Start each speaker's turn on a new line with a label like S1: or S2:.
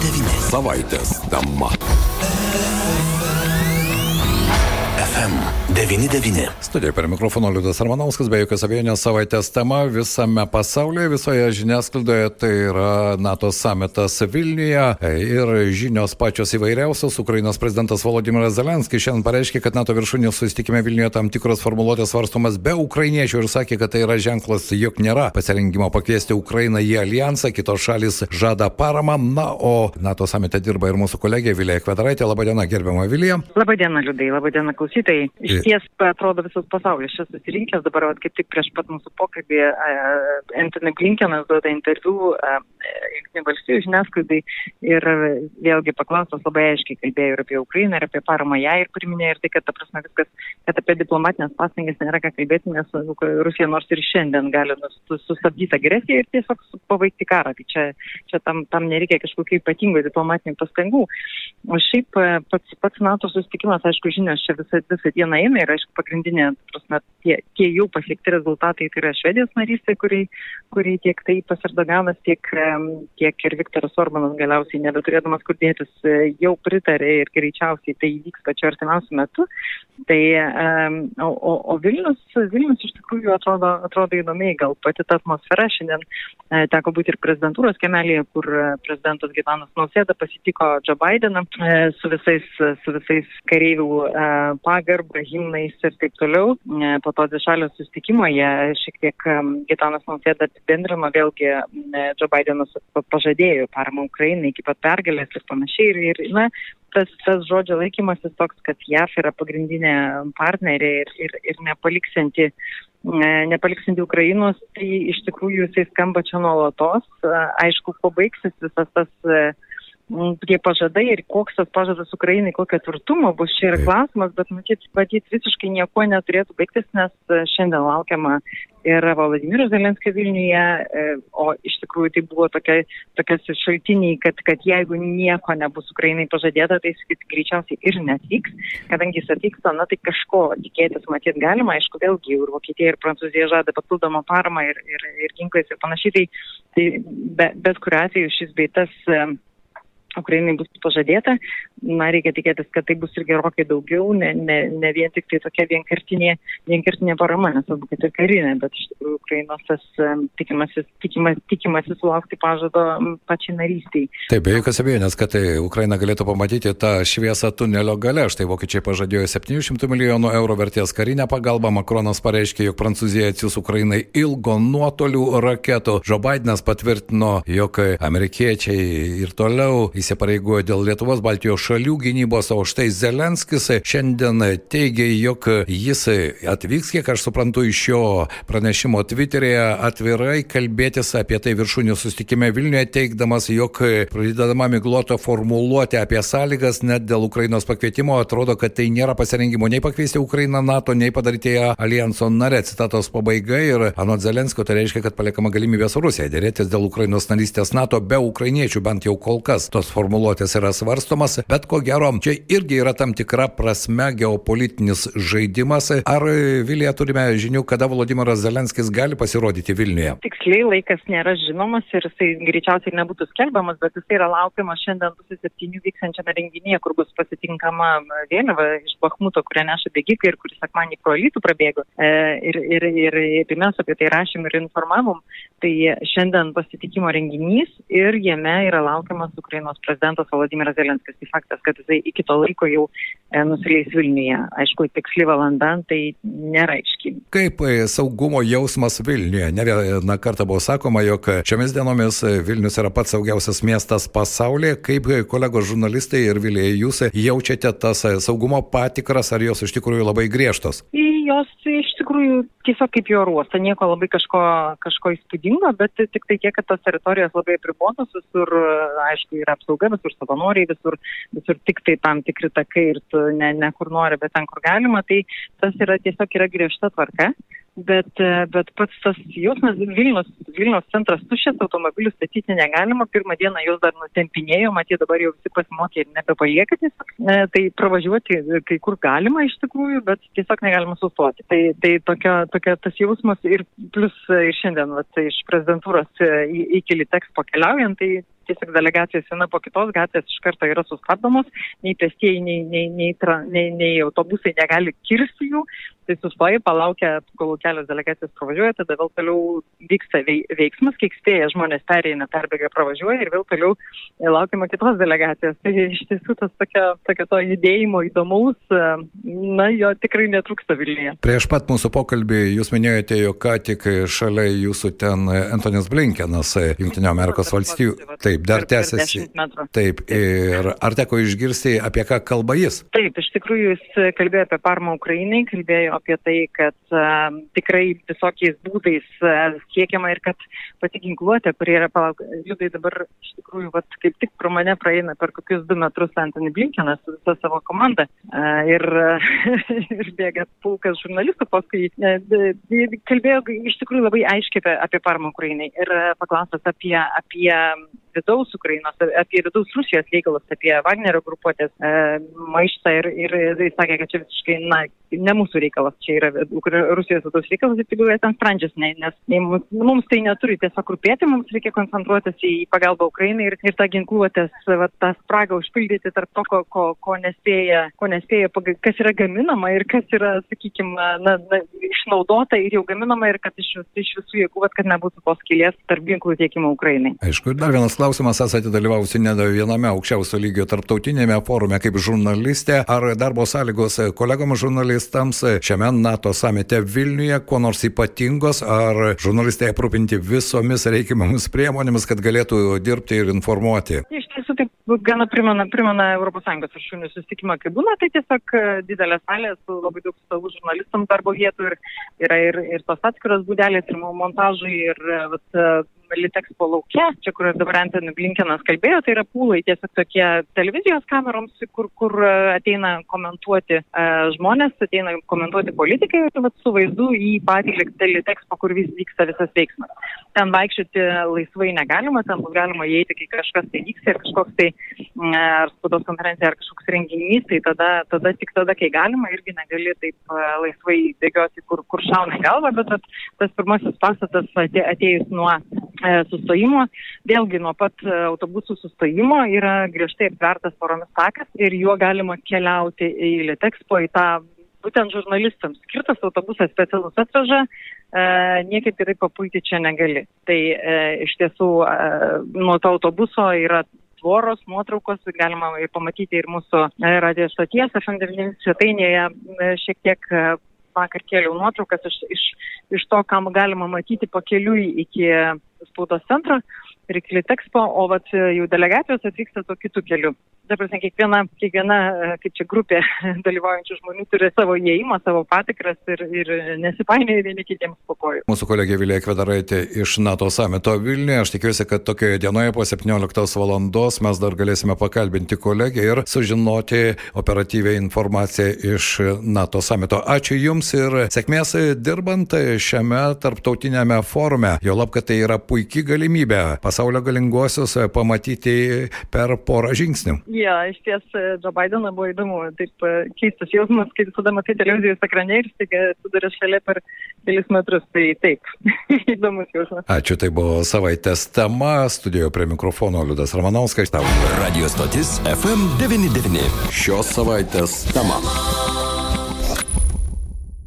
S1: 99.
S2: Savaitės tema.
S1: FM 99.
S2: Studija per mikrofoną Liudas Armanauskas, be jokios abejonės savaitės tema visame pasaulyje, visoje žiniasklaidoje, tai yra NATO samitas Vilniuje ir žinios pačios įvairiausios. Ukrainos prezidentas Volodimiras Zelenskis šiandien pareiškė, kad NATO viršūnės susitikime Vilniuje tam tikros formuluotės svarstomas be ukrainiečių ir sakė, kad tai yra ženklas, jog nėra pasirengimo pakviesti Ukrainą į alijansą, kitos šalis žada paramą. Na, o NATO samite dirba ir mūsų kolegė Vilija Kvedaraitė. Labadiena, gerbiama Vilija.
S3: Labadiena, Liudai, labadiena, klausytojai. Iš ties, atrodo, visas pasaulis čia susirinkęs, dabar vat, kaip tik prieš pat mūsų pokalbį Anthony Blinkenas duoda interviu Junktinių valstybių žiniasklaidai ir vėlgi paklaustas labai aiškiai kalbėjo ir apie Ukrainą, ir apie paramą ją ir priminė ir tai, kad ta prasme viskas, kad apie diplomatinės pastangas nėra ką kalbėti, nes Rusija nors ir šiandien gali sustabdyti agresiją ir tiesiog pabaigti karą. Tai čia, čia tam, tam nereikia kažkokių ypatingų diplomatinių pastangų. O šiaip pats, pats NATO susitikimas, aišku, žinios čia visą, visą dieną eina ir, aišku, pagrindinė, prasme, tie, tie jau pasiekti rezultatai tai yra Švedijos narystė, kuriai, kuriai tiek taip Erdoganas, tiek, tiek ir Viktoras Orbanas galiausiai nebeturėdamas kur dėtis jau pritarė ir greičiausiai tai įvyks pačiu artimiausiu metu. Tai, o, o, Vilnius, Vilnius iš tikrųjų atrodo, atrodo įdomiai, gal pati ta atmosfera šiandien teko būti ir prezidentūros kemelėje, kur prezidentas Gitanas Nausėda pasitiko Joe Bideną su visais, su visais kareivių pagarbą, himnais ir taip toliau. Po to dvišalio sustikimo jie šiek tiek Gitanas Nausėda apibendrino, vėlgi Joe Bidenas pažadėjo paramą Ukrainai iki pat pergalės ir panašiai. Ir, ir na, tas, tas žodžio laikymasis toks, kad JAF yra pagrindinė partnerė ir, ir, ir nepaliksinti, nepaliksinti Ukrainos, tai iš tikrųjų jisai skamba čia nuolatos. Aišku, pabaigsis visas tas tie pažadai ir koks tas pažadas Ukrainai, kokio tvirtumo bus čia ir klausimas, bet matyt, matyt visiškai nieko neturėtų baigtis, nes šiandien laukiama ir Vladimiro Zelenskio Vilniuje, o iš tikrųjų tai buvo tokia, tokia šaltiniai, kad, kad jeigu nieko nebus Ukrainai pažadėta, tai jis greičiausiai ir netvyks, kadangi jis atvyksta, na tai kažko tikėtis matyt galima, aišku, vėlgi ir Vokietija, ir Prancūzija žada papildomą paramą ir, ir, ir ginklais ir panašiai, tai, tai be, bet kuriu atveju šis beitas Ukrainai bus pažadėta. Na, reikia tikėtis, kad tai bus ir gerokai daugiau, ne, ne, ne vien tik tai tokia vienkartinė, vienkartinė parama, nesvarbu, kad ir karinė, bet iš tikrųjų Ukrainos tas tikimasi, tikimasi, tikimasi sulaukti pažado pačiai narystiai.
S2: Taip, be jokios abejonės, kad tai Ukraina galėtų pamatyti tą šviesą tunelio gale. Štai vokiečiai pažadėjo 700 milijonų eurų vertės karinę pagalbą. Makronas pareiškė, jog Prancūzija atsiūs Ukrainai ilgo nuotolių raketų. Joe Bidenas patvirtino, jog amerikiečiai ir toliau įsipareigojo dėl Lietuvos Baltijos šalių gynybos, o štai Zelenskis šiandien teigia, jog jis atvyks, kiek aš suprantu, iš šio pranešimo Twitter'e atvirai kalbėtis apie tai viršūnių sustikime Vilniuje, teikdamas, jog pradedama miglota formuluoti apie sąlygas net dėl Ukrainos pakvietimo, atrodo, kad tai nėra pasirengimo nei pakviesti Ukrainą NATO, nei padaryti ją alijanso nare. Citatos pabaiga ir anot Zelenskio tai reiškia, kad paliekama galimybė su Rusija dėrėtis dėl Ukrainos narystės NATO be ukrainiečių, bent jau kol kas. Tos formuluotės yra svarstomas, bet ko gero, čia irgi yra tam tikra prasme geopolitinis žaidimas. Ar Vilija turime žinių, kada Vladimiras Zelenskis gali pasirodyti Vilniuje?
S3: Tiksliai laikas nėra žinomas ir jisai greičiausiai nebūtų skelbiamas, bet jisai yra laukiamas šiandien pusė septynių vykstančiame renginyje, kur bus pasitinkama vėliava iš Bahmuto, kurią neša bėgikai ir kuris akmanį pro lytų prabėgo. E, ir, ir, ir, ir mes apie tai rašėm ir informavom. Tai šiandien pasitikimo renginys ir jame yra laukiamas Ukrainos prezidentas Vladimiras Zelenskis. Tai faktas, kad jisai iki to laiko jau e, nusileis Vilniuje. Aišku, tiksli valanda, tai nėra aiškiai.
S2: Kaip e, saugumo jausmas Vilniuje? Ne vieną kartą buvo sakoma, jog šiomis dienomis Vilnius yra pats saugiausias miestas pasaulyje. Kaip kolegos žurnalistai ir Vilija, jūs jaučiate tas saugumo patikras, ar jos iš tikrųjų labai griežtos?
S3: Jos iš tikrųjų tiesiog kaip jo ruosta, nieko labai kažko, kažko įspūdingo, bet tik tai tiek, kad tos teritorijos labai apribotos, visur, aišku, yra apsauga, visur savanoriai, visur, visur tik tai tam tikri takai ir tu ne, ne kur nori, bet ten, kur galima, tai tas yra tiesiog yra griežta tvarka. Bet, bet pats tas jausmas, Vilnius, Vilnius centras tuščias, automobilių statyti negalima, pirmą dieną jos dar nutempinėjo, matyt dabar jau visi pasimokė ir nebepalieka tiesiog, tai pravažiuoti kai kur galima iš tikrųjų, bet tiesiog negalima sustoti. Tai, tai tokia, tokia tas jausmas ir plus ir šiandien vat, iš prezidentūros į, iki Litexpo keliaujant, tai tiesiog delegacijos viena po kitos gatvės iš karto yra sustabdomos, nei pėstieji, nei, nei, nei, nei, nei autobusai negali kirsti jų, tai sustoja, palaukia, kol kelios delegacijos pravažiuoja, tada vėl toliau vyksta veiksmas, kiek spėja žmonės pereina, perbėga, pravažiuoja ir vėl toliau laukiama kitos delegacijos. Tai iš tiesų tas tokia, tokia to judėjimo įdomaus, na, jo tikrai netrūksta Vilniuje.
S2: Prieš pat mūsų pokalbį jūs minėjote, jog ką tik šalia jūsų ten Antonis Blinkenas, Junktinio Amerikos valstijų. Taip, dar tęsiasi. Taip, ir ar teko išgirsti, apie ką kalba jis?
S3: Taip, iš tikrųjų jis kalbėjo apie parmą Ukrainai, kalbėjo apie tai, kad uh, tikrai visokiais būdais uh, siekiama ir kad pati ginkluotė, kurie yra, palauk, judai dabar iš tikrųjų, vat, kaip tik pro mane praeina per kokius du metrus Antony Blinkenas su visa savo komanda uh, ir, uh, ir bėga pulkas žurnalistų, paskui uh, kalbėjo iš tikrųjų labai aiškiai apie, apie paramą Ukrainai ir uh, paklausęs apie, apie vidaus Ukrainos, apie vidaus Rusijos reikalus, apie Wagnerio grupuotės e, maištą ir, ir jis sakė, kad čia visiškai, na, ne mūsų reikalas, čia yra Rusijos vidaus reikalas ir tegul jie ten sprendžiasi, ne, nes ne, mums, mums tai neturi tiesiog rūpėti, mums reikia koncentruotis į pagalbą Ukrainai ir, ir tą ginkluotės, va, tą spragą užpildyti tarp to, ko, ko, ko, nespėja, ko nespėja, kas yra gaminama ir kas yra, sakykime, na, na, išnaudota ir jau gaminama ir kad iš, iš visų jėgų, kad nebūtų tos kilės tarp ginklų tiekimo Ukrainai.
S2: Aišku, ir dar vienas klausimas, esate dalyvavusi ne viename aukščiausio lygio tarptautinėme forume kaip žurnalistė. Ar darbo sąlygos kolegoms žurnalistams šiame NATO samite Vilniuje kuo nors ypatingos, ar žurnalistai aprūpinti visomis reikiamomis priemonėmis, kad galėtų dirbti ir informuoti?
S3: Iš tiesų, taip gana primena, primena ES viršūnių susitikimą, kai būna, tai tiesiog didelė salė su labai daug stalų žurnalistams darbo vietų ir yra ir, ir tos atskiros būdelės, ir montažai, ir vat, Litexpo laukia, čia kur dabar Antony Blinkenas kalbėjo, tai yra pūlai tiesiog tokie televizijos kameroms, kur, kur ateina komentuoti uh, žmonės, ateina komentuoti politikai ir vat, su vaizdu į patį Litexpo, kur vis vyksta visas veiksmas. Ten vaikščioti laisvai negalima, ten bus galima įeiti, kai kažkas tai vyksta ir kažkoks tai ar spaudos konferencija, ar kažkoks renginys, tai tada, tada tik tada, kai galima, irgi negali taip uh, laisvai bėgioti, kur, kur šauna galva, bet tas pirmasis pastatas atėjus nuo E, sustojimo. Vėlgi nuo pat e, autobusų sustojimo yra griežtai aptvertas poromis takas ir juo galima keliauti į Litexpo, į tą būtent žurnalistams skirtas autobusas specialus atveža, e, niekaip kitaip papulti čia negali. Tai e, iš tiesų e, nuo to autobuso yra tvoros, nuotraukos, galima pamatyti ir mūsų e, radio stoties FM9 svetainėje šiek tiek vakar kėliau nuotraukas iš, iš, iš to, kam galima matyti pakeliui iki spaudos centro ir iki Litexpo, o vat, jau delegacijos atvyksta to kitų kelių dabar kiekviena, kiekviena, kaip čia grupė dalyvaujančių žmonių turi savo įėjimą, savo patikras ir, ir nesipainioja vieni kitiems po kojų.
S2: Mūsų kolegė Vilė Kvedaraitė iš NATO samito Vilniuje. Aš tikiuosi, kad tokioje dienoje po 17 valandos mes dar galėsime pakalbinti kolegę ir sužinoti operatyvę informaciją iš NATO samito. Ačiū Jums ir sėkmės dirbant šiame tarptautinėme forume. Jo lab, kad tai yra puikia galimybė pasaulio galingosius pamatyti per porą žingsnių.
S3: Jo, iš ties Džo Bideną buvo įdomu, taip e, keistas jausmas, kai visada matai televizijos ekrane ir staiga sudarė šalia per kelis metrus, tai taip, įdomus jausmas.
S2: Ačiū, tai buvo savaitės tema, studijoje prie mikrofono Liudas Ramanauskas, tau.
S1: Radio stotis FM99. Šios savaitės tema.